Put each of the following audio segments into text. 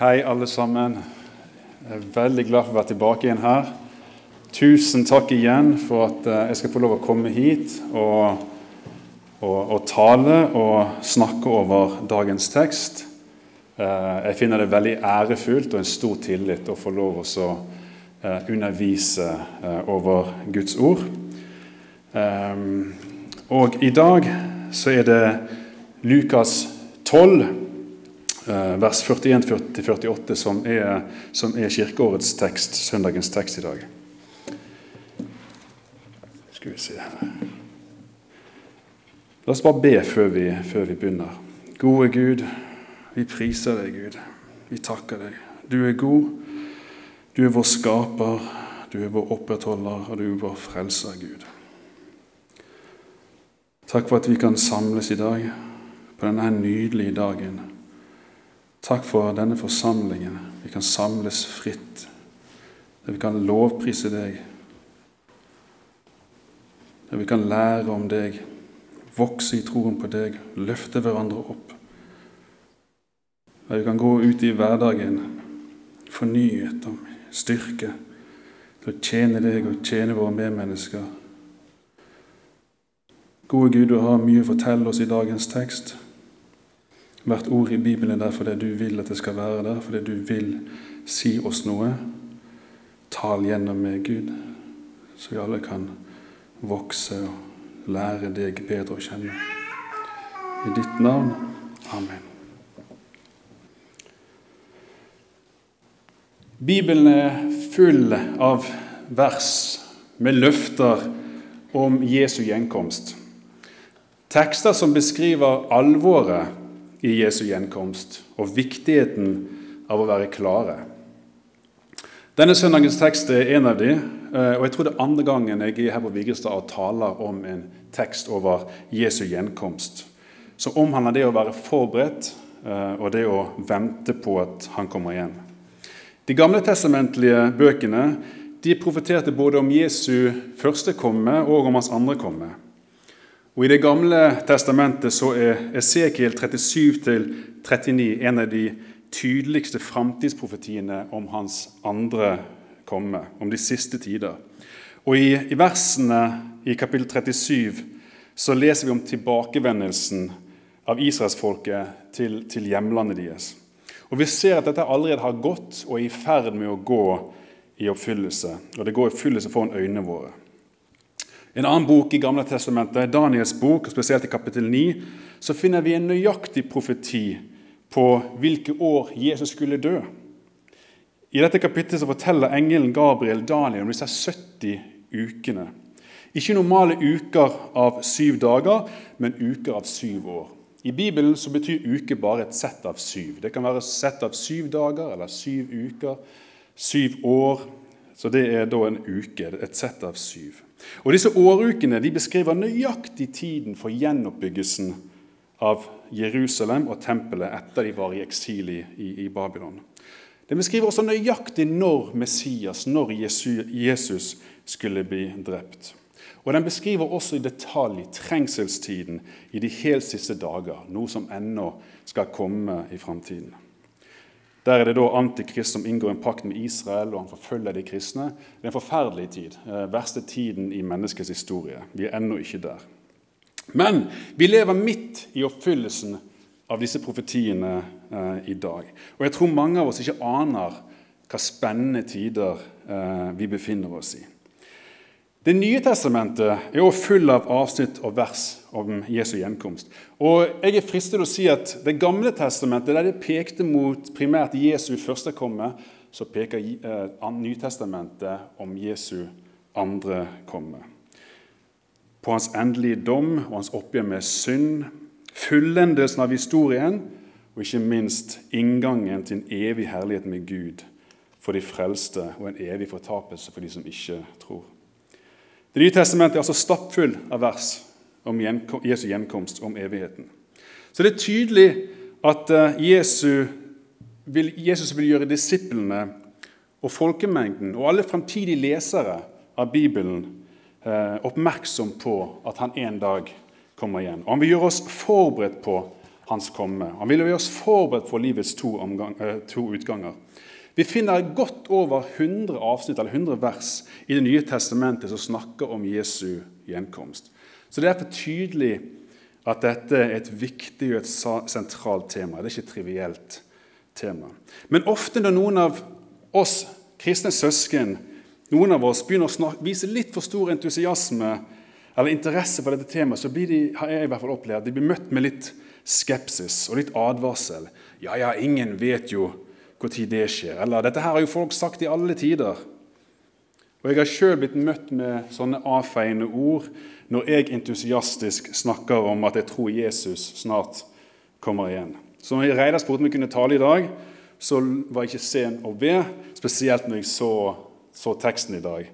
Hei, alle sammen. Jeg er veldig glad for å være tilbake igjen her. Tusen takk igjen for at eh, jeg skal få lov å komme hit og, og, og tale og snakke over dagens tekst. Eh, jeg finner det veldig ærefullt og en stor tillit å få lov å eh, undervise over Guds ord. Og i dag så er det Lukas 12 Eh, vers 41-48, som, som, er kirkeårets tekst, søndagens tekst i dag. Skal vi se La oss bare be før vi, før vi begynner. Gode Gud, vi priser deg, Gud. Vi takker deg. Du er god. Du er vår skaper, du er vår opprettholder, og du er vår frelser, Gud. Takk for at vi kan samles i dag, på denne nydelige dagen. Takk for denne forsamlingen. Vi kan samles fritt. Der vi kan lovprise deg. Der vi kan lære om deg, vokse i troen på deg, løfte hverandre opp. Der vi kan gå ut i hverdagen fornyet og styrke til å tjene deg og tjene våre medmennesker. Gode Gud, du har mye å fortelle oss i dagens tekst. Hvert ord i Bibelen er der fordi du vil at det skal være der, fordi du vil si oss noe. Tal gjennom meg, Gud, så vi alle kan vokse og lære deg bedre å kjenne. I ditt navn. Amen. Bibelen er full av vers med løfter om Jesu gjenkomst. Tekster som beskriver alvoret i Jesu gjenkomst og viktigheten av å være klare. Denne søndagens tekst er en av de, eh, og jeg tror det er andre gangen jeg er her på Vigrestad og taler om en tekst over Jesu gjenkomst, som omhandler det å være forberedt eh, og det å vente på at han kommer igjen. De gamle testamentlige bøkene de profeterte både om Jesu første komme og om hans andre komme. Og I Det gamle testamentet så er Esekiel 37-39 en av de tydeligste framtidsprofetiene om hans andre komme, om de siste tider. Og I, i versene i kapittel 37 så leser vi om tilbakevendelsen av israelsfolket til, til hjemlandet deres. Og Vi ser at dette allerede har gått og er i ferd med å gå i oppfyllelse. Og det går i oppfyllelse foran øynene våre. En annen bok i Gamle testamentet, Daniels bok, spesielt i kapittel 9, så finner vi en nøyaktig profeti på hvilke år Jesus skulle dø. I dette kapittelet forteller engelen Gabriel Daniel om disse 70 ukene. Ikke normale uker av syv dager, men uker av syv år. I Bibelen så betyr uke bare et sett av syv. Det kan være et sett av syv dager eller syv uker, syv år. Så det er da en uke, et sett av syv. Og Disse årukene de beskriver nøyaktig tiden for gjenoppbyggelsen av Jerusalem og tempelet etter de var i eksil i, i Babylon. Den beskriver også nøyaktig når Messias, når Jesus, skulle bli drept. Og Den beskriver også i detalj trengselstiden i de helt siste dager, noe som ennå skal komme i framtiden. Der er det da Antikrist som inngår en pakt med Israel, og han forfølger de kristne. Det er en forferdelig tid. Eh, verste tiden i menneskets historie. Vi er ennå ikke der. Men vi lever midt i oppfyllelsen av disse profetiene eh, i dag. Og jeg tror mange av oss ikke aner hva spennende tider eh, vi befinner oss i. Det nye testamentet er også full av avsnitt og vers om Jesu gjenkomst. Og jeg er fristet til å si at Det gamle testamentet, der det pekte mot primært Jesu første komme, så peker eh, Nytestamentet om Jesu andre komme. På hans endelige dom og hans oppgjør med synd, fullendelsen av historien og ikke minst inngangen til en evig herlighet med Gud for de frelste og en evig fortapelse for de som ikke tror. Det nye testamentet er altså stappfull av vers om Jesu gjenkomst, om evigheten. Så det er tydelig at eh, Jesus vil, Jesus vil gjøre disiplene og folkemengden og alle framtidige lesere av Bibelen eh, oppmerksom på at han en dag kommer igjen. Og han vil gjøre oss forberedt på hans komme. Han vil gjøre oss forberedt på livets to, omgang, eh, to utganger. Vi finner godt over 100 avsnitt eller 100 vers i Det nye testamentet som snakker om Jesu gjenkomst. Så det er for tydelig at dette er et viktig og et sentralt tema. Det er ikke et trivielt tema. Men ofte når noen av oss kristne søsken noen av oss begynner å snakke, vise litt for stor entusiasme eller interesse for dette temaet, så blir de, har jeg i hvert fall opplevd, de blir møtt med litt skepsis og litt advarsel. Ja, ja, ingen vet jo når det skjer. Eller 'dette her har jo folk sagt i alle tider'. Og Jeg har sjøl blitt møtt med sånne avfeiende ord når jeg entusiastisk snakker om at jeg tror Jesus snart kommer igjen. Så når Reidar spurte om jeg kunne tale i dag, så var jeg ikke sen å be, spesielt når jeg så, så teksten i dag.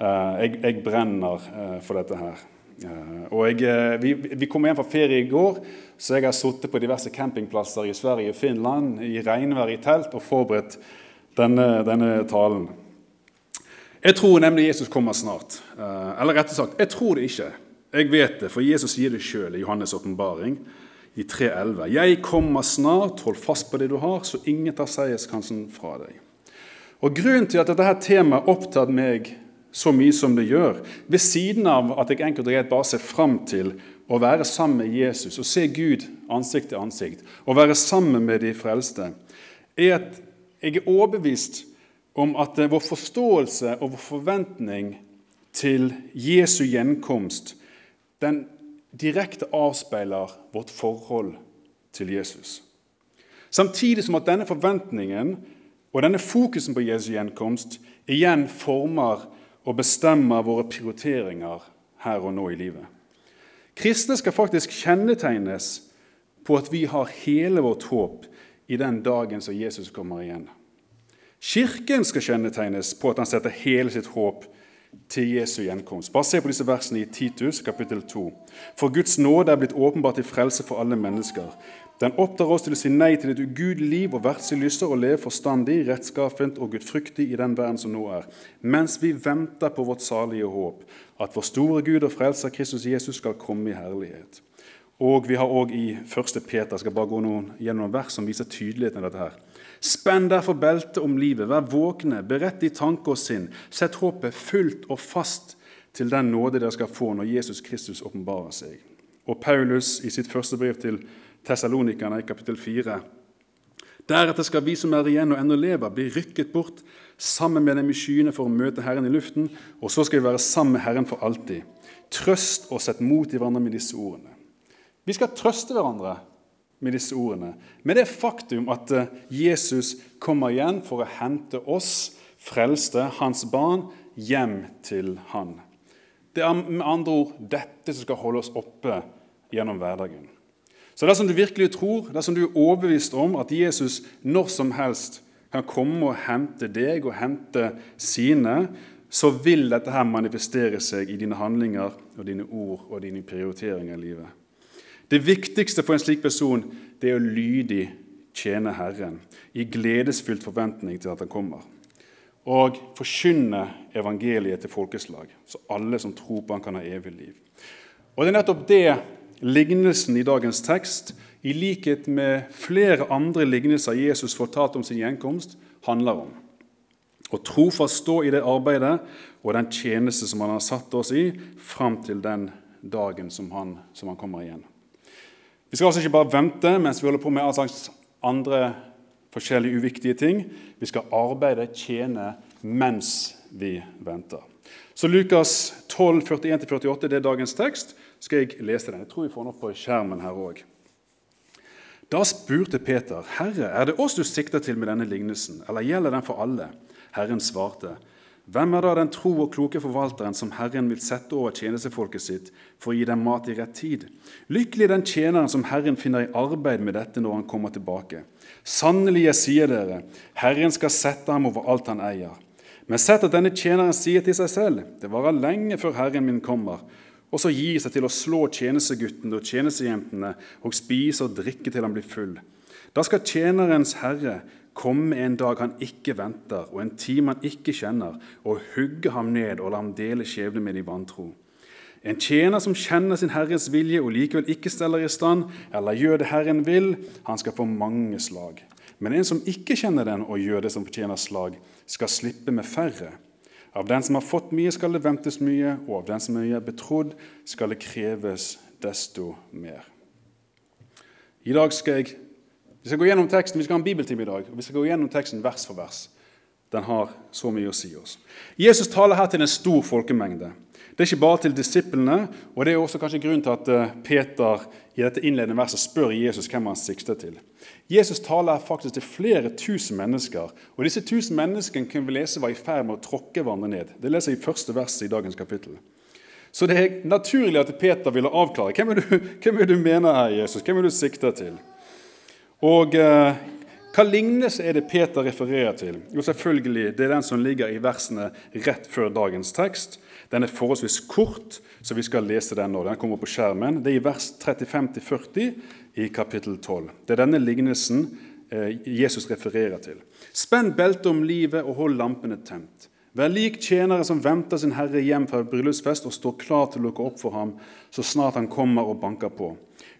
Eh, jeg, jeg brenner eh, for dette her. Eh, og jeg, vi, vi, kom hjem fra ferie i går, så jeg har sittet på diverse campingplasser i Sverige og Finland i regnvær i telt og forberedt denne, denne talen. Jeg tror nemlig Jesus kommer snart. Eller rettere sagt, jeg tror det ikke. Jeg vet det, for Jesus sier det sjøl i Johannes' åpenbaring i 3.11.: Jeg kommer snart, hold fast på det du har, så ingen tar seierskansen fra deg. Og Grunnen til at dette temaet opptatt meg så mye som det gjør, ved siden av at jeg enkelt og greit bare ser fram til å være sammen med Jesus og se Gud ansikt til ansikt, og være sammen med de frelste, er at jeg er overbevist om at vår forståelse og vår forventning til Jesu gjenkomst den direkte avspeiler vårt forhold til Jesus. Samtidig som at denne forventningen og denne fokusen på Jesu gjenkomst igjen former og bestemmer våre prioriteringer her og nå i livet. Kristne skal faktisk kjennetegnes på at vi har hele vårt håp i den dagen som Jesus kommer igjen. Kirken skal kjennetegnes på at han setter hele sitt håp til Jesu gjenkomst. Bare se på disse versene i Titus kapittel 2. For Guds nåde er blitt åpenbart til frelse for alle mennesker. Den oppdrar oss til å si nei til et ugudelig liv og verdslige lyster og leve forstandig, rettskaffent og gudfryktig i den verden som nå er, mens vi venter på vårt salige håp, at vår store Gud og frelser Kristus Jesus skal komme i herlighet. Og Vi har òg i 1. Peter skal bare gå noen, gjennom noen vers som viser tydeligheten av dette. her. Spenn derfor beltet om livet, vær våkne, beredt i tanke og sinn. Sett håpet fullt og fast til den nåde dere skal få når Jesus Kristus åpenbarer seg. Og Paulus i sitt første brev til Tessalonikerne i kapittel 4. Deretter skal vi som er igjen og ennå lever, bli rykket bort sammen med dem i skyene for å møte Herren i luften, og så skal vi være sammen med Herren for alltid. Trøst og sett mot i hverandre med disse ordene. Vi skal trøste hverandre med disse ordene, med det faktum at eh, Jesus kommer igjen for å hente oss, frelste, hans barn, hjem til han. Det er med andre ord dette som skal holde oss oppe gjennom hverdagen. Så dersom du virkelig tror, dersom du er overbevist om at Jesus når som helst kan komme og hente deg og hente sine, så vil dette her manifestere seg i dine handlinger og dine ord og dine prioriteringer i livet. Det viktigste for en slik person det er å lydig tjene Herren i gledesfylt forventning til at han kommer. Og forkynne evangeliet til folkeslag, så alle som tror på han kan ha evig liv. Og Det er nettopp det lignelsen i dagens tekst, i likhet med flere andre lignelser Jesus fortalte om sin gjenkomst, handler om. Å trofast stå i det arbeidet og den tjeneste som han har satt oss i, fram til den dagen som han, som han kommer igjen. Vi skal altså ikke bare vente mens vi holder på med all slags andre forskjellige uviktige ting. Vi skal arbeide, tjene, mens vi venter. Så Lukas 12, 41-48 det er dagens tekst skal jeg lese den. Jeg tror vi får den opp på skjermen her òg. Da spurte Peter, 'Herre, er det oss du sikter til med denne lignelsen, eller gjelder den for alle?' Herren svarte, 'Hvem er da den tro og kloke forvalteren som Herren vil sette over tjenestefolket sitt for å gi dem mat i rett tid?' Lykkelig den tjeneren som Herren finner i arbeid med dette når han kommer tilbake. Sannelig, jeg sier dere, Herren skal sette ham over alt han eier. Men sett at denne tjeneren sier til seg selv, 'Det varer lenge før Herren min kommer', og så gir seg til å slå tjenesteguttene og tjenestejentene og spise og drikke til han blir full. Da skal tjenerens herre komme en dag han ikke venter, og en time han ikke kjenner, og hugge ham ned og la ham dele skjebne med de vantro. En tjener som kjenner sin herres vilje og likevel ikke steller i stand, eller gjør det Herren vil, han skal få mange slag. Men en som ikke kjenner den og gjør det som fortjener slag, skal slippe med færre. Av den som har fått mye, skal det ventes mye, og av den som er betrodd, skal det kreves desto mer. I dag skal jeg vi skal gå gjennom teksten, vi skal ha en bibeltime i dag, og vi skal gå gjennom teksten vers for vers. Den har så mye å si oss. Jesus taler her til en stor folkemengde. Det er ikke bare til disiplene, og det er også kanskje grunnen til at eh, Peter i dette innledende verset spør Jesus hvem han sikter til. Jesus taler faktisk til flere tusen mennesker, og disse tusen menneskene kunne vi lese var i ferd med å tråkke hverandre ned. Det leser jeg i første vers i dagens kapittel. Så det er naturlig at Peter ville avklare hvem er du, hvem er du mener er Jesus, hvem er du sikter til. Og eh, hva lignelse er det Peter refererer til? Jo, selvfølgelig, Det er den som ligger i versene rett før dagens tekst. Den er forholdsvis kort, så vi skal lese den nå. Den kommer på skjermen. Det er i vers 35-40 i kapittel 12. Det er denne lignelsen eh, Jesus refererer til. Spenn beltet om livet og hold lampene tent. Vær lik tjenere som venter sin herre hjem fra bryllupsfest og står klar til å lukke opp for ham så snart han kommer og banker på.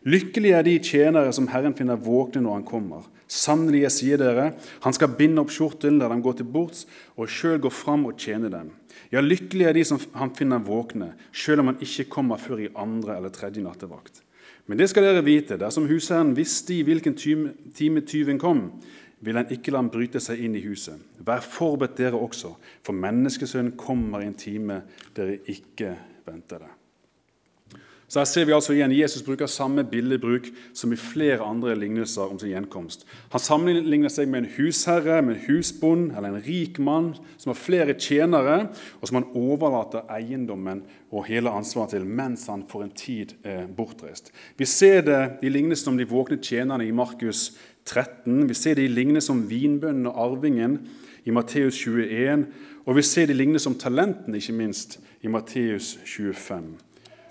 Lykkelig er de tjenere som Herren finner våkne når han kommer. Sannelig, jeg sier dere, han skal binde opp skjorten der de går til bords, og sjøl gå fram og tjene dem. Ja, lykkelig er de som han finner våkne, sjøl om han ikke kommer før i andre eller tredje nattevakt. Men det skal dere vite, dersom husherren visste i hvilken time tyven kom, vil han ikke la ham bryte seg inn i huset. Vær forberedt dere også, for menneskesønnen kommer i en time dere ikke venter det. Så Her ser vi altså igjen Jesus bruker samme billedbruk som i flere andre lignelser om sin gjenkomst. Han sammenligner seg med en husherre, med en husbond eller en rik mann som har flere tjenere, og som han overlater eiendommen og hele ansvaret til mens han for en tid er bortreist. Vi ser det i lignelsen om de våkne tjenerne i Markus 13. Vi ser det i lignelsen om vinbønnen og arvingen i Matteus 21. Og vi ser det i lignelsen om talentene, ikke minst, i Matteus 25.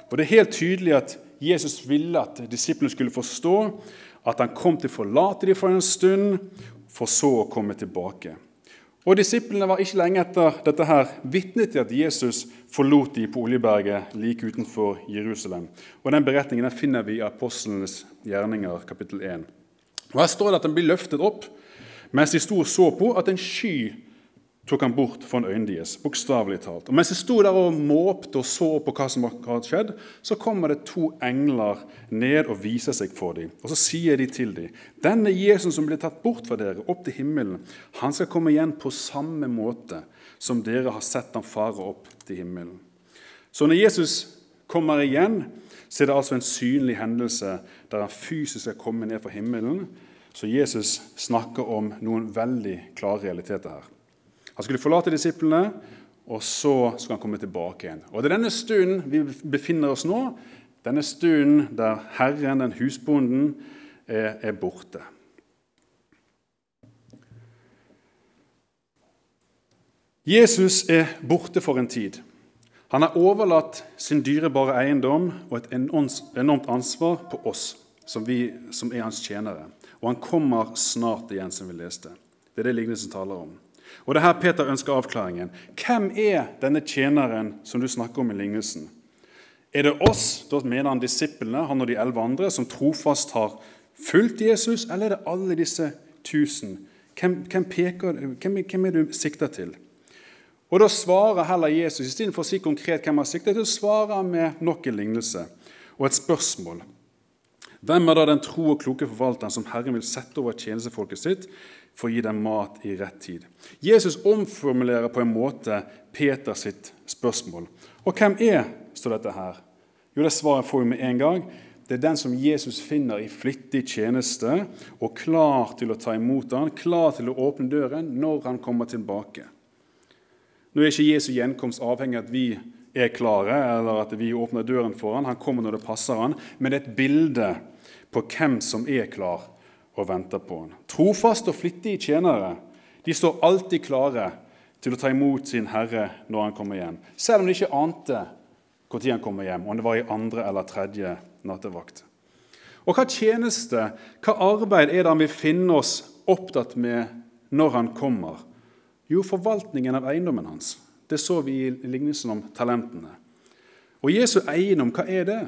Og Det er helt tydelig at Jesus ville at disiplene skulle forstå at han kom til å forlate dem for en stund, for så å komme tilbake. Og Disiplene var ikke lenge etter dette her vitne til at Jesus forlot dem på Oljeberget like utenfor Jerusalem. Og Den beretningen den finner vi i Apostlenes gjerninger, kapittel 1. Og Her står det at den blir løftet opp mens de sto og så på at en sky tok han bort foran øynene deres, bokstavelig talt. Og Mens de sto der og måpte og så på hva som hadde skjedd, så kommer det to engler ned og viser seg for dem. Og Så sier de til dem.: Denne Jesus som ble tatt bort fra dere, opp til himmelen, han skal komme igjen på samme måte som dere har sett ham fare opp til himmelen. Så når Jesus kommer igjen, så er det altså en synlig hendelse der han fysisk skal komme ned fra himmelen. Så Jesus snakker om noen veldig klare realiteter her. Han skulle forlate disiplene, og så skulle han komme tilbake igjen. Og Det er denne stunden vi befinner oss nå, denne stunden der Herren, den husbonden, er, er borte. Jesus er borte for en tid. Han har overlatt sin dyrebare eiendom og et enormt ansvar på oss, som, vi, som er hans tjenere. Og han kommer snart igjen, som vi leste. Det er det lignelsen taler om. Og det er her Peter ønsker avklaringen. Hvem er denne tjeneren som du snakker om i lignelsen? Er det oss, da mener han disiplene, han og de elleve andre, som trofast har fulgt Jesus, eller er det alle disse tusen? Hvem, hvem, peker, hvem, hvem er du sikter til? Og Da svarer heller Jesus, istedenfor å si konkret hvem han sikter til, svarer han med nok en lignelse og et spørsmål. Hvem er da den tro og kloke forvalteren som Herren vil sette over tjenestefolket sitt for å gi dem mat i rett tid. Jesus omformulerer på en måte Peter sitt spørsmål. Og hvem er står dette her? Jo, Det svaret får vi med en gang. Det er den som Jesus finner i flittig tjeneste og klar til å ta imot ham, klar til å åpne døren når han kommer tilbake. Nå er ikke Jesu gjenkomst avhengig av at vi er klare, eller at vi åpner døren for han. Han kommer når det passer han, men det er et bilde på hvem som er klar og venter på han. Trofaste og flittige tjenere de står alltid klare til å ta imot sin herre når han kommer hjem, selv om de ikke ante når han kommer hjem, om det var i andre eller tredje nattevakt. Og hva tjeneste, hva arbeid er det han vil finne oss opptatt med når han kommer? Jo, forvaltningen av eiendommen hans. Det så vi i lignelsen om talentene. Og Jesu eiendom, hva er det?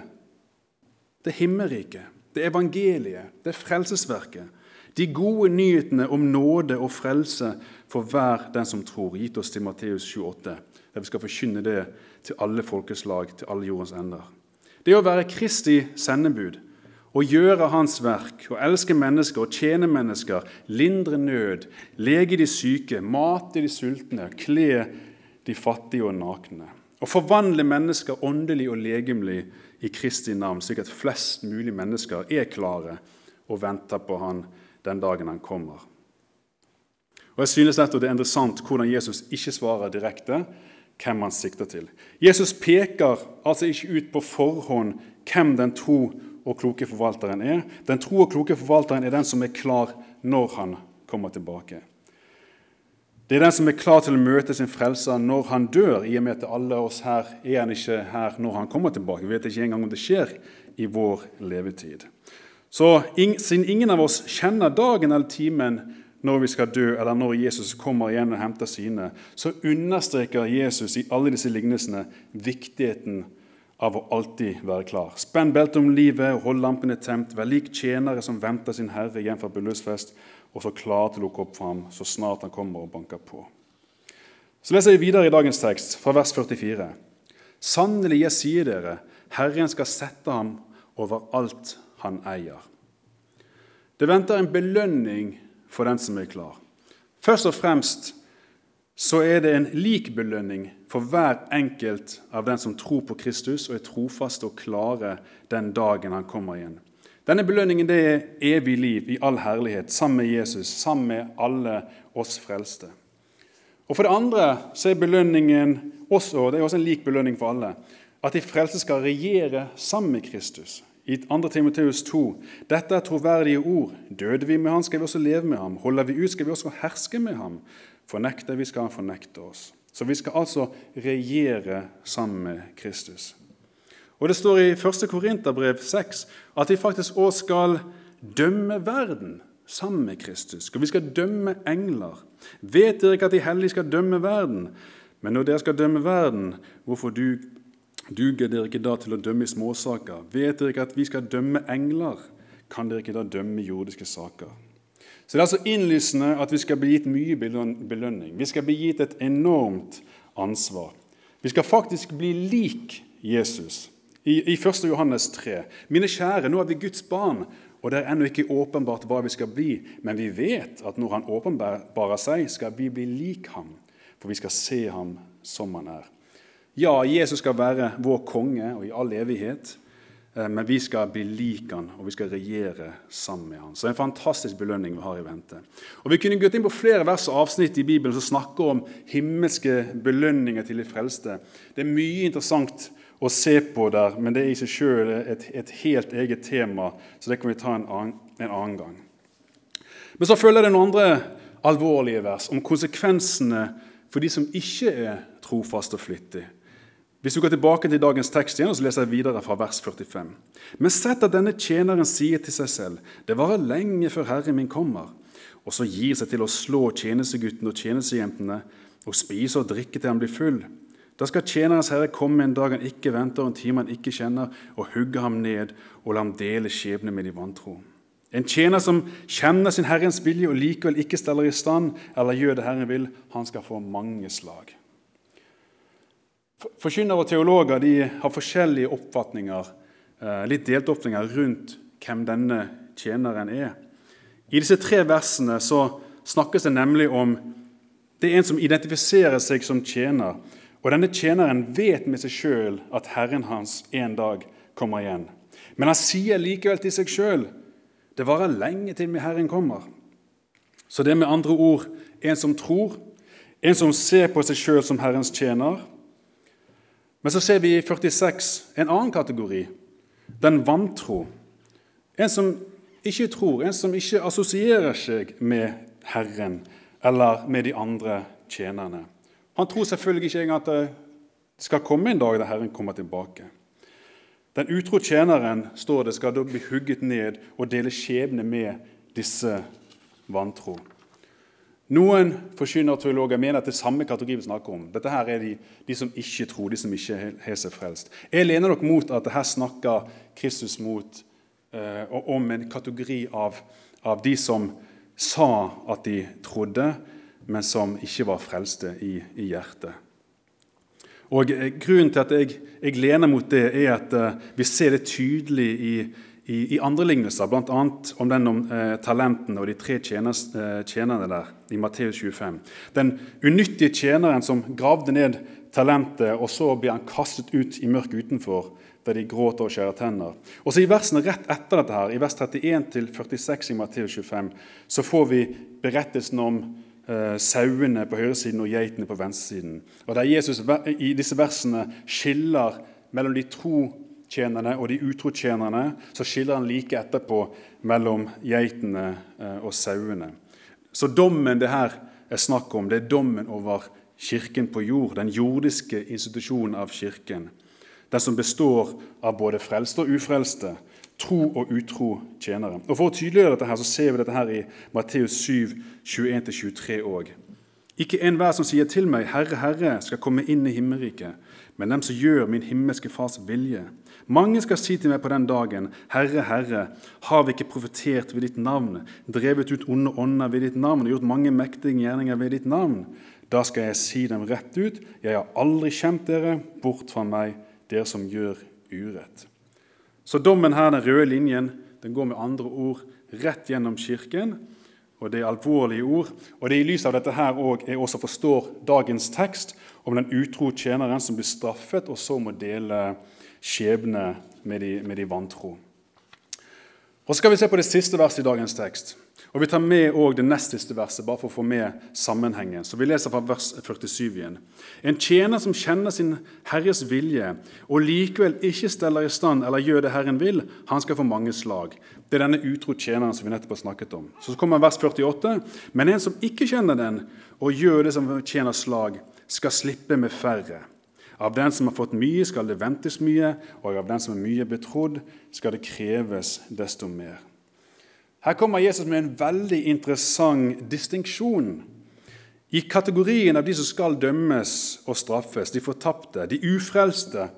Det himmelriket, det evangeliet, det er frelsesverket. De gode nyhetene om nåde og frelse for hver den som tror, gitt oss til Matteus 28, der vi skal forkynne det til alle folkeslag, til alle jordens ender. Det å være Kristi sendebud, å gjøre Hans verk, å elske mennesker og tjene mennesker, lindre nød, lege de syke, mate de sultne, kle de fattige og nakne. Å forvandle mennesker åndelig og legemlig i Kristi navn, slik at flest mulig mennesker er klare og venter på Han den dagen Han kommer. Og jeg synes Det er interessant hvordan Jesus ikke svarer direkte hvem han sikter til. Jesus peker altså ikke ut på forhånd hvem den tro og kloke forvalteren er. Den tro og kloke forvalteren er den som er klar når han kommer tilbake. Det er den som er klar til å møte sin frelser når han dør, i og med at alle oss her er han ikke her når han kommer tilbake. Vi vet ikke engang om det skjer i vår levetid. Så siden ingen av oss kjenner dagen eller timen når vi skal dø, eller når Jesus kommer igjen og henter sine, så understreker Jesus i alle disse lignelsene viktigheten av å alltid være klar. Spenn beltet om livet hold lampene temt, Vær lik tjenere som venter sin herre hjem fra bryllupsfest og så klar til å lukke opp for ham så snart han kommer og banker på. Så leser vi videre i dagens tekst, fra vers 44. Sannelig, jeg sier dere, Herren skal sette ham over alt han eier. Det venter en belønning for den som er klar. Først og fremst så er det en lik belønning for hver enkelt av den som tror på Kristus og er trofaste og klare den dagen han kommer igjen. Denne belønningen det er evig liv i all herlighet sammen med Jesus, sammen med alle oss frelste. Og For det andre så er belønningen også, det er også en lik belønning for alle, at de frelste skal regjere sammen med Kristus. I 2. Timoteus 2.: Dette er troverdige ord. Døde vi med ham, skal vi også leve med ham. Holder vi ut, skal vi også herske med ham. Fornekter vi, skal han fornekte oss. Så vi skal altså regjere sammen med Kristus. Og Det står i 1. Korinterbrev 6 at vi faktisk òg skal dømme verden sammen med Kristus. Og vi skal dømme engler. Vet dere ikke at de hellige skal dømme verden? Men når dere skal dømme verden, hvorfor du, duger dere ikke da til å dømme i småsaker? Vet dere ikke at vi skal dømme engler? Kan dere ikke da dømme jordiske saker? Så Det er altså innlysende at vi skal bli gitt mye belønning. Vi skal bli gitt et enormt ansvar. Vi skal faktisk bli lik Jesus. I, I 1. Johannes 3.: Mine kjære, nå er vi Guds barn, og det er ennå ikke åpenbart hva vi skal bli, men vi vet at når Han åpenbarer seg, skal vi bli lik ham, for vi skal se ham som han er. Ja, Jesus skal være vår konge og i all evighet, eh, men vi skal bli lik han, og vi skal regjere sammen med han. Så det er en fantastisk belønning vi har i vente. Og Vi kunne gått inn på flere vers og avsnitt i Bibelen som snakker om himmelske belønninger til de frelste. Det er mye interessant å se på der, men det er i seg sjøl et, et, helt eget tema, så det kan vi ta en annen, en annen gang. Men så følger det noen andre alvorlige vers om konsekvensene for de som ikke er trofast og flyttig. Hvis du går tilbake til dagens tekst igjen, så leser jeg videre fra vers 45. Men sett at denne tjeneren sier til seg selv, det varer lenge før Herren min kommer, og så gir seg til å slå tjenesteguttene og tjenestejentene og spise og drikke til han blir full. Da skal tjenerens herre komme en dag han ikke venter, og en time han ikke kjenner, og hugge ham ned og la ham dele skjebne med de vantro. En tjener som kjenner sin Herrens vilje og likevel ikke steller i stand eller gjør det Herren vil, han skal få mange slag. Forkynnere og teologer har forskjellige oppfatninger, eh, litt delte oppfatninger rundt hvem denne tjeneren er. I disse tre versene så snakkes det nemlig om det er en som identifiserer seg som tjener, og denne tjeneren vet med seg sjøl at Herren hans en dag kommer igjen. Men han sier likevel til seg sjøl det varer lenge til Herren kommer. Så det er med andre ord en som tror, en som ser på seg sjøl som Herrens tjener. Men så ser vi i 46 en annen kategori, den vantro. En som ikke tror, en som ikke assosierer seg med Herren eller med de andre tjenerne. Han tror selvfølgelig ikke engang at det skal komme en dag da Herren kommer tilbake. Den utro tjeneren står det, skal da bli hugget ned og dele skjebne med disse vantro. Noen forkynner teologer mener at det er samme kategori vi snakker om. Dette her er de, de som ikke tror, de som ikke har seg frelst. Jeg lener nok mot at her snakker Kristus mot, eh, om en kategori av, av, de som sa at de trodde, men som ikke var frelste i, i hjertet. Og eh, Grunnen til at jeg, jeg, lener mot det, er at eh, vi ser det tydelig i i, i andre lignelser, bl.a. om den om eh, talentene og de tre tjeners, eh, tjenerne der i Matteus 25. Den unyttige tjeneren som gravde ned talentet, og så blir han kastet ut i mørket utenfor, der de gråter og skjærer tenner. Og så I versene rett etter dette, her, i vers 31-46 i Matteus 25, så får vi berettelsen om eh, sauene på høyresiden og geitene på venstresiden. Og Der Jesus i disse versene skiller mellom de tro tjenerne og de utro tjenerne, så skiller han like etterpå mellom geitene eh, og sauene. Så dommen det her er snakk om, det er dommen over kirken på jord, den jordiske institusjonen av kirken. Den som består av både frelste og ufrelste, tro og utro tjenere. Og For å tydeliggjøre dette her, så ser vi dette her i Matteus 7, 21-23 òg. Ikke enhver som sier til meg, 'Herre, Herre', skal komme inn i himmelriket, men dem som gjør min himmelske Fars vilje. Mange skal si til meg på den dagen, Herre, Herre, har vi ikke profetert ved ditt navn, drevet ut onde ånder ved ditt navn og gjort mange mektige gjerninger ved ditt navn? Da skal jeg si dem rett ut, jeg har aldri kjent dere, bort fra meg, dere som gjør urett. Så dommen her, den røde linjen, den går med andre ord rett gjennom Kirken. Og Det er alvorlige ord. Og det er i lys av dette her også, jeg også forstår dagens tekst om den utro tjeneren som blir straffet, og så må dele skjebne med de, med de vantro. Og Så skal vi se på det siste verset i dagens tekst. Og Vi tar med også det nest siste verset, bare for å få med sammenhengen. Så Vi leser fra vers 47 igjen. En tjener som kjenner sin Herres vilje, og likevel ikke steller i stand eller gjør det Herren vil, han skal få mange slag. Det er denne utro tjeneren som vi nettopp har snakket om. Så kommer vers 48. Men en som ikke kjenner den, og gjør det som tjener slag, skal slippe med færre. Av den som har fått mye, skal det ventes mye, og av den som er mye betrodd, skal det kreves desto mer. Her kommer Jesus med en veldig interessant distinksjon. I kategorien av de som skal dømmes og straffes, de fortapte, de ufrelste,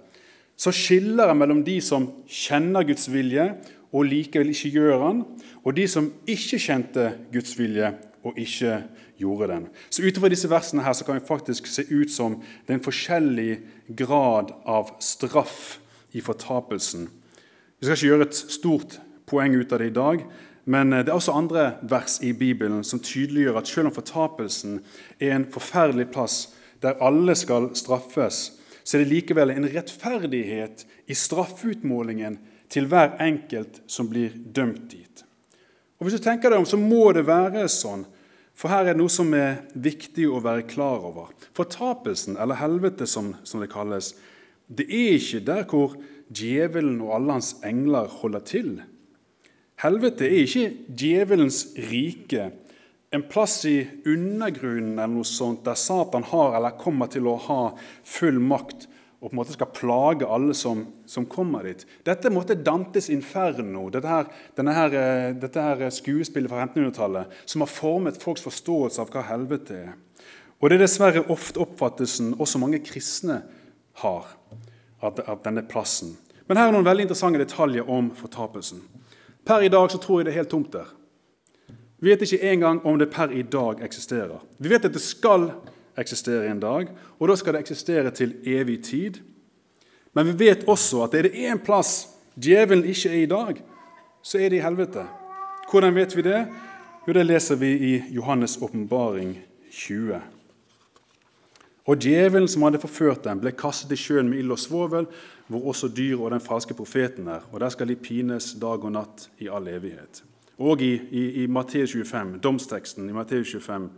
så skiller han mellom de som kjenner Guds vilje og likevel ikke gjør han, og de som ikke kjente Guds vilje og ikke gjorde den. Så Utover disse versene her så kan det faktisk se ut som det er en forskjellig grad av straff i fortapelsen. Vi skal ikke gjøre et stort poeng ut av det i dag, men eh, det er også andre vers i Bibelen som tydeliggjør at selv om fortapelsen er en forferdelig plass der alle skal straffes, så er det likevel en rettferdighet i straffutmålingen til hver enkelt som blir dømt dit. Og Hvis du tenker deg om, så må det være sånn for her er det noe som er viktig å være klar over. Fortapelsen, eller helvete som, som det kalles, det er ikke der hvor djevelen og alle hans engler holder til. Helvete er ikke djevelens rike, en plass i undergrunnen eller noe sånt, der Satan har eller kommer til å ha full makt og på en måte skal plage alle som, som kommer dit. Dette måtte Dantes inferno, dette her, her, eh, dette her skuespillet fra 1500-tallet, som har formet folks forståelse av hva helvete er. Og Det er dessverre ofte oppfattelsen også mange kristne har av denne plassen. Men her er noen veldig interessante detaljer om fortapelsen. Per i dag så tror jeg det er helt tomt der. Vi vet ikke engang om det per i dag eksisterer. Vi vet at det skal eksistere en dag, og da skal det eksistere til evig tid. Men vi vet også at er det én plass djevelen ikke er i dag, så er det i helvete. Hvordan vet vi det? Jo, Det leser vi i Johannes' åpenbaring 20. Og djevelen som hadde forført dem, ble kastet i sjøen med ild og svovel, hvor også dyr og den falske profeten er. Og der skal de pines dag og natt i all evighet. Og i, i, i Matteus 25, domsteksten i Matteus 25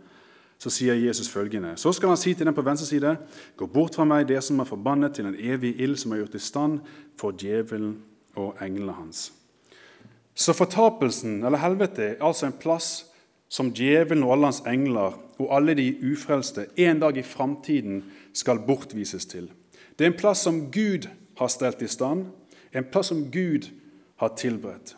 så sier Jesus følgende.: Så skal han si til den på venstre side.: Gå bort fra meg, det som er forbannet, til en evig ild som er gjort i stand for djevelen og englene hans. Så fortapelsen, eller helvete, er altså en plass som djevelen og alle hans engler og alle de ufrelste en dag i framtiden skal bortvises til. Det er en plass som Gud har stelt i stand, en plass som Gud har tilberedt.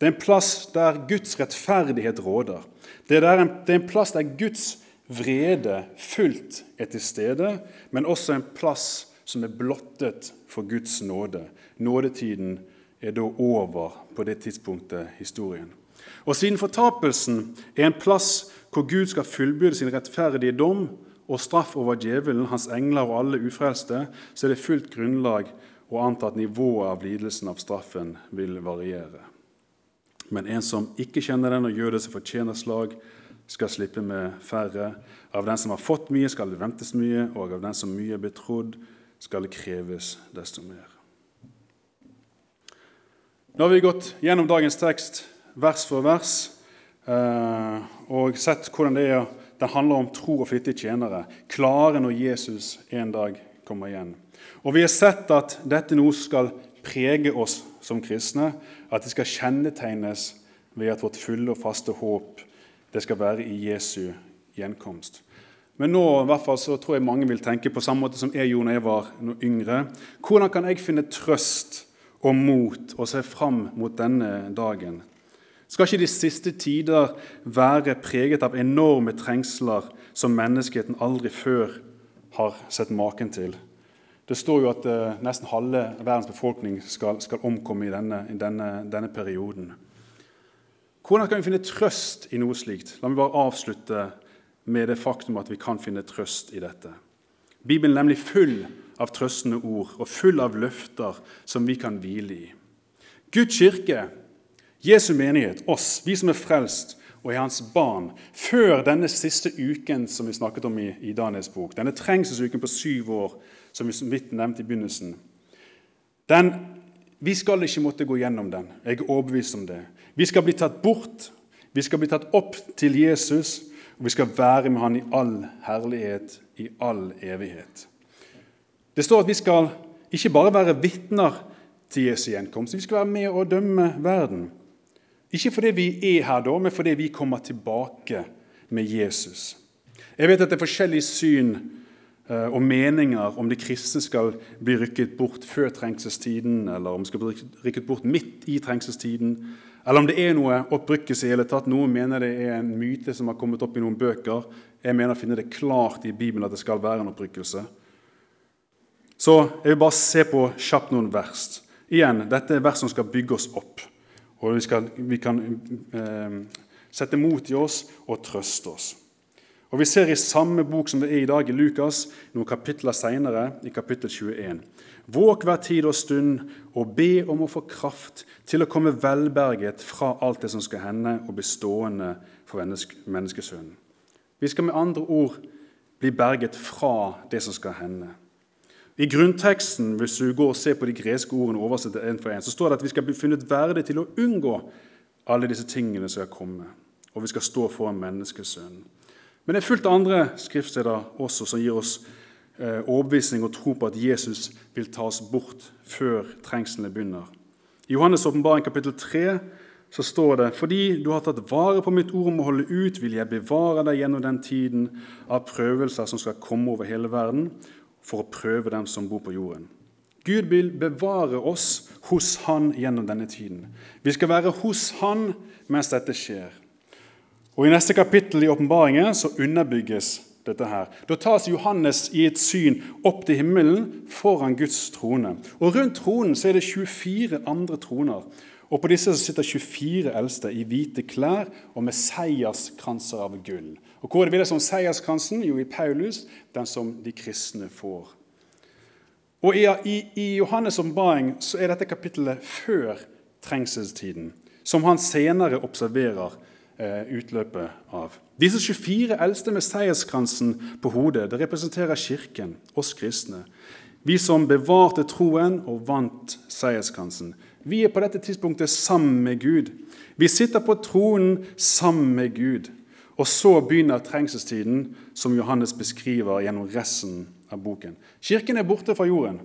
Det er en plass der Guds rettferdighet råder. Det er, en, det er en plass der Guds vrede fullt er til stede, men også en plass som er blottet for Guds nåde. Nådetiden er da over på det tidspunktet historien. Og siden fortapelsen er en plass hvor Gud skal fullbyrde sin rettferdige dom og straff over djevelen, hans engler og alle ufrelste, så er det fullt grunnlag å anta at nivået av lidelsen av straffen vil variere. Men en som ikke kjenner den og gjør det som fortjener slag, skal slippe med færre. Av den som har fått mye, skal det ventes mye, og av den som mye er betrodd, skal det kreves desto mer. Nå har vi gått gjennom dagens tekst vers for vers eh, og sett hvordan det, er, det handler om tro og flittige tjenere, klare når Jesus en dag kommer igjen. Og vi har sett at dette nå skal prege oss som kristne, at det skal kjennetegnes ved at vårt fulle og faste håp det skal være i Jesu gjenkomst. Men nå i hvert fall, så tror jeg mange vil tenke på samme måte som jeg gjorde da jeg var noe yngre. Hvordan kan jeg finne trøst og mot og se fram mot denne dagen? Skal ikke de siste tider være preget av enorme trengsler som menneskeheten aldri før har sett maken til? Det står jo at uh, nesten halve verdens befolkning skal, skal omkomme i denne, i denne, denne perioden. Hvordan kan vi finne trøst i noe slikt? La meg bare avslutte med det faktum at vi kan finne trøst i dette. Bibelen er nemlig full av trøstende ord og full av løfter som vi kan hvile i. Guds kirke, Jesu menighet, oss, vi som er frelst og er hans barn, før denne siste uken som vi snakket om i, i Daniels bok, denne trengselsuken på syv år som vi vidt nevnte i begynnelsen, den, vi skal ikke måtte gå gjennom den. Jeg er overbevist om det. Vi skal bli tatt bort, vi skal bli tatt opp til Jesus, og vi skal være med han i all herlighet, i all evighet. Det står at vi skal ikke bare være vitner til Jesu gjenkomst, vi skal være med og dømme verden. Ikke fordi vi er her da, men fordi vi kommer tilbake med Jesus. Jeg vet at det er forskjellige syn eh, og meninger om de kristne skal bli rykket bort før trengselstiden, eller om de skal bli rykket bort midt i trengselstiden, eller om det er noe opprykkelse i hele tatt. Noen mener det er en myte som har kommet opp i noen bøker. Jeg mener å finne det klart i Bibelen at det skal være en opprykkelse. Så jeg vil bare se på kjapt noen vers. Igjen, Dette er vers som skal bygge oss opp. Og vi, skal, vi kan eh, sette mot i oss og trøste oss. Og Vi ser i samme bok som det er i dag, i Lukas, noen kapitler senere, i kapittel 21. Våk hver tid og stund og be om å få kraft til å komme velberget fra alt det som skal hende, og bli stående for menneskesønnen. Vi skal med andre ord bli berget fra det som skal hende. I grunnteksten hvis du går og ser på de greske ordene oversatt en for en, så står det at vi skal bli funnet verdig til å unngå alle disse tingene som skal komme, og vi skal stå foran menneskesønnen. Men det er fullt andre skriftsteder også som gir oss Eh, overbevisning og tro på at Jesus vil ta oss bort før trengslene begynner. I Johannes' åpenbaring kapittel 3 så står det fordi du har tatt vare på mitt ord om å holde ut, vil jeg bevare deg gjennom den tiden av prøvelser som skal komme over hele verden, for å prøve dem som bor på jorden. Gud vil bevare oss hos Han gjennom denne tiden. Vi skal være hos Han mens dette skjer. Og I neste kapittel i åpenbaringen så underbygges dette her. Da tas Johannes i et syn opp til himmelen foran Guds trone. Og Rundt tronen så er det 24 andre troner. Og På disse sitter 24 eldste i hvite klær og med seierskranser av gull. Og Hvor er det som seierskransen? Jo, i Paulus, den som de kristne får. Og I, i, i Johannes' ombaring så er dette kapittelet før trengselstiden, som han senere observerer Eh, utløpet av. Disse 24 eldste med seierskransen på hodet det representerer Kirken, oss kristne. Vi som bevarte troen og vant seierskransen. Vi er på dette tidspunktet sammen med Gud. Vi sitter på tronen sammen med Gud. Og så begynner trengselstiden, som Johannes beskriver gjennom resten av boken. Kirken er borte fra jorden.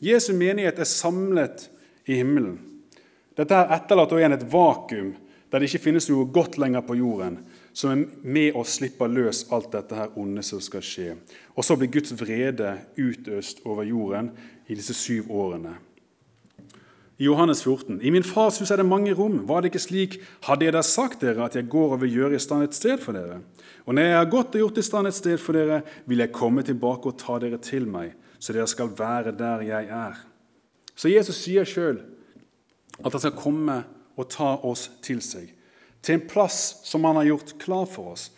Jesu menighet er samlet i himmelen. Dette etterlater igjen et vakuum der det ikke finnes noe godt lenger på jorden, som er med å slippe løs alt dette her onde som skal skje. Og så blir Guds vrede utøst over jorden i disse syv årene. I Johannes 14.: I min fars hus er det mange rom. Var det ikke slik, hadde jeg da sagt dere at jeg går og vil gjøre i stand et sted for dere? Og når jeg har gått og gjort i stand et sted for dere, vil jeg komme tilbake og ta dere til meg, så dere skal være der jeg er. Så Jesus sier sjøl at han skal komme og ta oss til seg, til en plass som han har gjort klar for oss.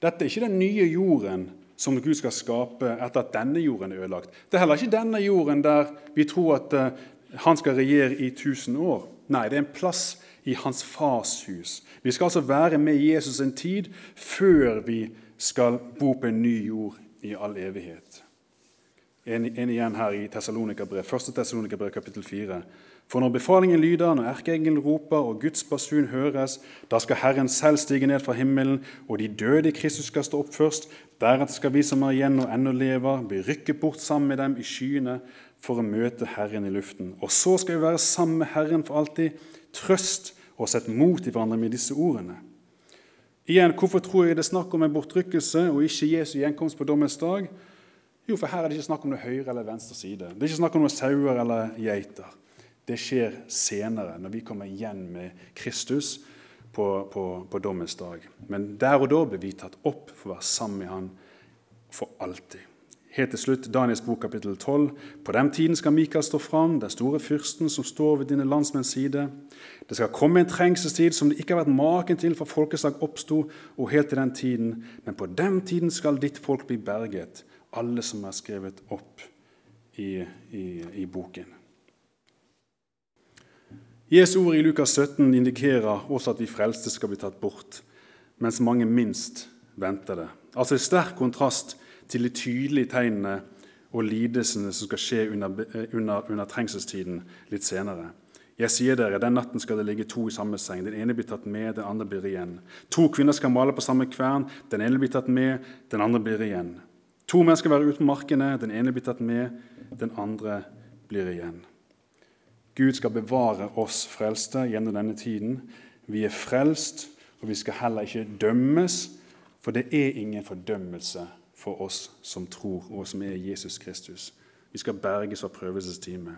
Dette er ikke den nye jorden som Gud skal skape etter at denne jorden er ødelagt. Det er heller ikke denne jorden der vi tror at eh, han skal regjere i 1000 år. Nei, det er en plass i hans fars hus. Vi skal altså være med Jesus en tid før vi skal bo på en ny jord i all evighet. En, en igjen her i Tessalonikerbrev, 1. Tessalonikerbrev kapittel 4. For når befalingen lyder, når erkeengelen roper og Guds basun høres, da skal Herren selv stige ned fra himmelen, og de døde i Kristus skal stå opp først. Deretter skal vi som er igjen og ennå lever, bli rykket bort sammen med dem i skyene for å møte Herren i luften. Og så skal vi være sammen med Herren for alltid. Trøst og sett mot i hverandre med disse ordene. Igjen, Hvorfor tror jeg det er snakk om en bortrykkelse og ikke Jesu gjenkomst på dommens dag? Jo, for her er det ikke snakk om det høyre eller venstre side. Det er ikke snakk om noen sauer eller geiter. Det skjer senere, når vi kommer igjen med Kristus på, på, på dommens dag. Men der og da blir vi tatt opp for å være sammen med Han for alltid. Helt til slutt, Daniels bok kapittel 12. På den tiden skal Mikael stå fram, den store fyrsten som står ved dine landsmenns side. Det skal komme en trengselstid som det ikke har vært maken til fra folkeslag oppsto, og helt til den tiden. Men på den tiden skal ditt folk bli berget, alle som er skrevet opp i, i, i boken. Jesu ord i Lukas 17 indikerer også at vi frelste skal bli tatt bort, mens mange minst venter det. Altså i sterk kontrast til de tydelige tegnene og lidelsene som skal skje under, eh, under, under, trengselstiden litt senere. Jeg sier dere, Den natten skal det ligge to i samme seng. Den ene blir tatt med, den andre blir igjen. To kvinner skal male på samme kvern. Den ene blir tatt med, den andre blir igjen. To menn skal være ute på markene. Den ene blir tatt med, den andre blir igjen. Gud skal bevare oss frelste gjennom denne tiden. Vi er frelst, og vi skal heller ikke dømmes, for det er ingen fordømmelse for oss som tror, og som er Jesus Kristus. Vi skal berges av prøvelsestime.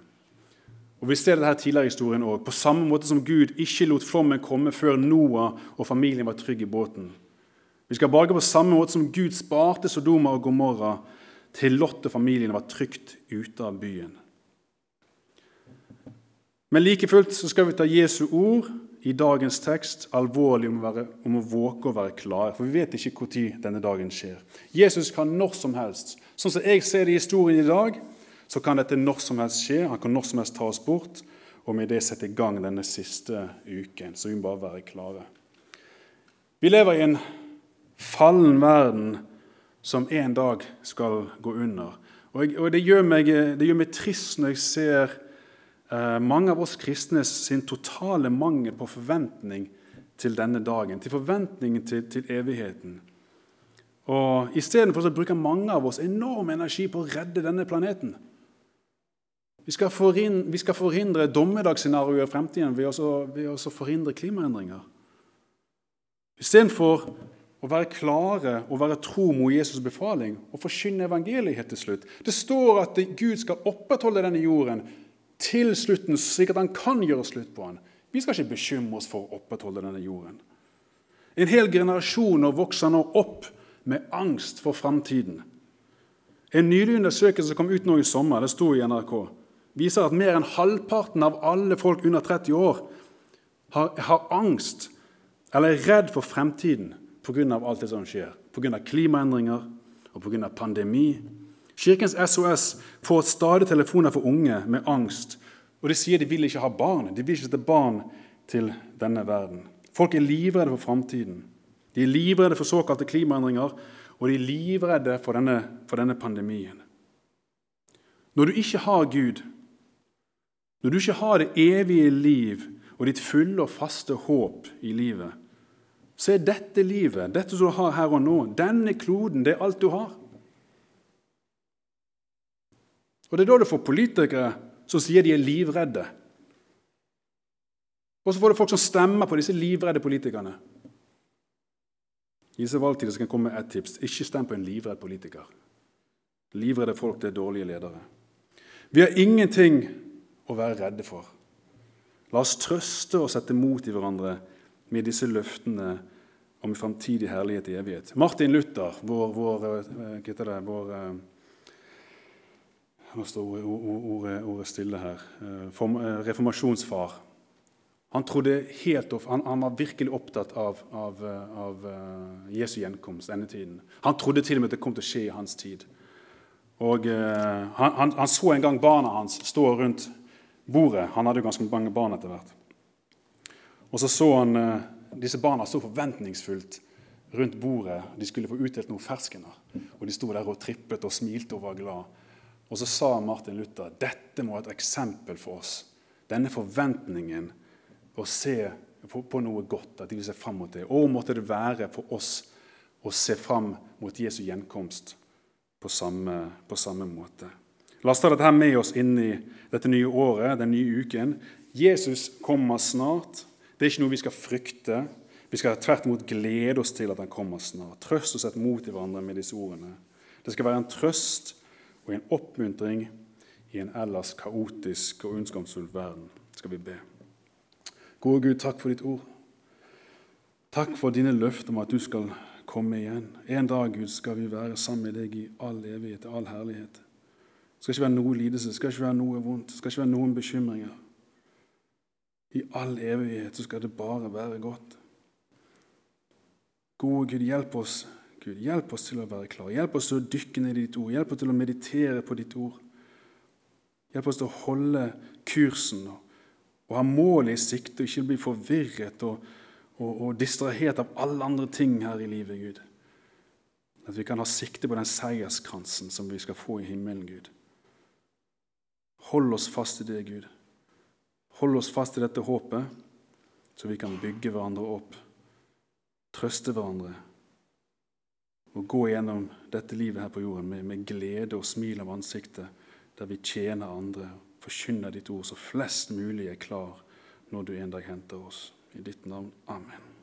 Og Vi ser det her tidligere i historien også. På samme måte som Gud ikke lot flommen komme før Noah og familien var trygg i båten. Vi skal berge på samme måte som Gud sparte Sodoma og Gomorra til Lot og familien var trygt ute av byen. Men like fullt så skal vi ta Jesu ord i dagens tekst alvorlig om å, være, om å våke og være klare, for vi vet ikke når denne dagen skjer. Jesus kan når som helst. Sånn som jeg ser det i historien i dag, så kan dette når som helst skje. Han kan når som helst ta oss bort, og med det sette i gang denne siste uken. Så vi må bare være klare. Vi lever i en fallen verden som en dag skal gå under. Og, det, gjør meg, det gjør meg trist når jeg ser mange av oss kristne sin totale mangel på forventning til denne dagen, til forventningen til, til evigheten. Og Istedenfor bruker mange av oss enorm energi på å redde denne planeten. Vi skal forhindre, vi skal forhindre dommedagsscenarioer i fremtiden ved å, ved å forhindre klimaendringer. Istedenfor å være klare og være tro mot Jesus' befaling og forkynne evangeliet til slutt. Det står at Gud skal opprettholde denne jorden til slutten, slik at han kan gjøre slutt på han. Vi skal ikke bekymre oss for å opprettholde denne jorden. En hel generasjon vokser nå opp med angst for framtiden. En nylig undersøkelse som kom ut nå i sommer, det sto i NRK, viser at mer enn halvparten av alle folk under 30 år har, har angst eller er redd for fremtiden pga. alt det som skjer. Pga. klimaendringer og pga. pandemi Kirkens SOS får stadig telefoner for unge med angst. Og de sier de vil ikke ha barn. De vil ikke sette barn til denne verden. Folk er livredde for framtiden. De er livredde for såkalte klimaendringer, og de er livredde for denne, for denne pandemien. Når du ikke har Gud, når du ikke har det evige liv og ditt fulle og faste håp i livet, så er dette livet, dette som du har her og nå, denne kloden, det er alt du har. Og Det er da du får politikere som sier de er livredde. Og så får du folk som stemmer på disse livredde politikerne. I disse valgtider skal jeg komme med ett tips. Ikke stem på en livredd politiker. Livredde folk det er dårlige ledere. Vi har ingenting å være redde for. La oss trøste og sette mot i hverandre med disse løftene om framtidig herlighet i evighet. Martin Luther, vår, vår, eh, det, vår eh, Nå står ordet, ordet stille her. Eh, reformasjonsfar. Han, helt, han, han, var virkelig opptatt av, av, av Jesu gjenkomst, endetiden. Han trodde til og med at det kom til å skje i hans tid. Og uh, han, han, så en gang barna hans stå rundt bordet. Han hadde jo ganske mange barn etter hvert. Og så så han uh, disse barna stå forventningsfullt rundt bordet. De skulle få utdelt noen ferskener. Og de sto der og trippet og smilte og var glad. Og så sa Martin Luther dette må være et eksempel for oss. Denne forventningen å se på, noe godt, at de vil se fram mot det. Og måtte det være for oss å se fram mot Jesu gjenkomst på samme, på samme måte. La oss ta dette med oss inn i dette nye året, den nye uken. Jesus kommer snart. Det er ikke noe vi skal frykte. Vi skal tvert imot glede oss til at han kommer snart. Trøst oss et mot i hverandre med disse ordene. Det skal være en trøst og en oppmuntring i en ellers kaotisk og ondskapsfull verden, skal vi be. Gode Gud, takk for ditt ord. Takk for dine løfter om at du skal komme igjen. En dag Gud, skal vi være sammen med deg i all evighet, i all herlighet. Det skal ikke være noe lidelse, det skal ikke være noe vondt, det skal ikke være noen bekymringer. I all evighet så skal det bare være godt. Gode Gud, hjelp oss Gud, hjelp oss til å være klare. Hjelp oss til å dykke ned i ditt ord. Hjelp oss til å meditere på ditt ord. Hjelp oss til å holde kursen og, ha målet i sikte, og ikke bli forvirret og, og, og distrahert av alle andre ting her i livet, Gud. At vi kan ha sikte på den seierskransen som vi skal få i himmelen, Gud. Hold oss fast i det, Gud. Hold oss fast i dette håpet, så vi kan bygge hverandre opp, trøste hverandre og gå gjennom dette livet her på jorden med, med glede og smil av ansiktet, der vi tjener andre, forkynner ditt ord, så flest mulig er klar når du en dag henter oss. I ditt navn. Amen.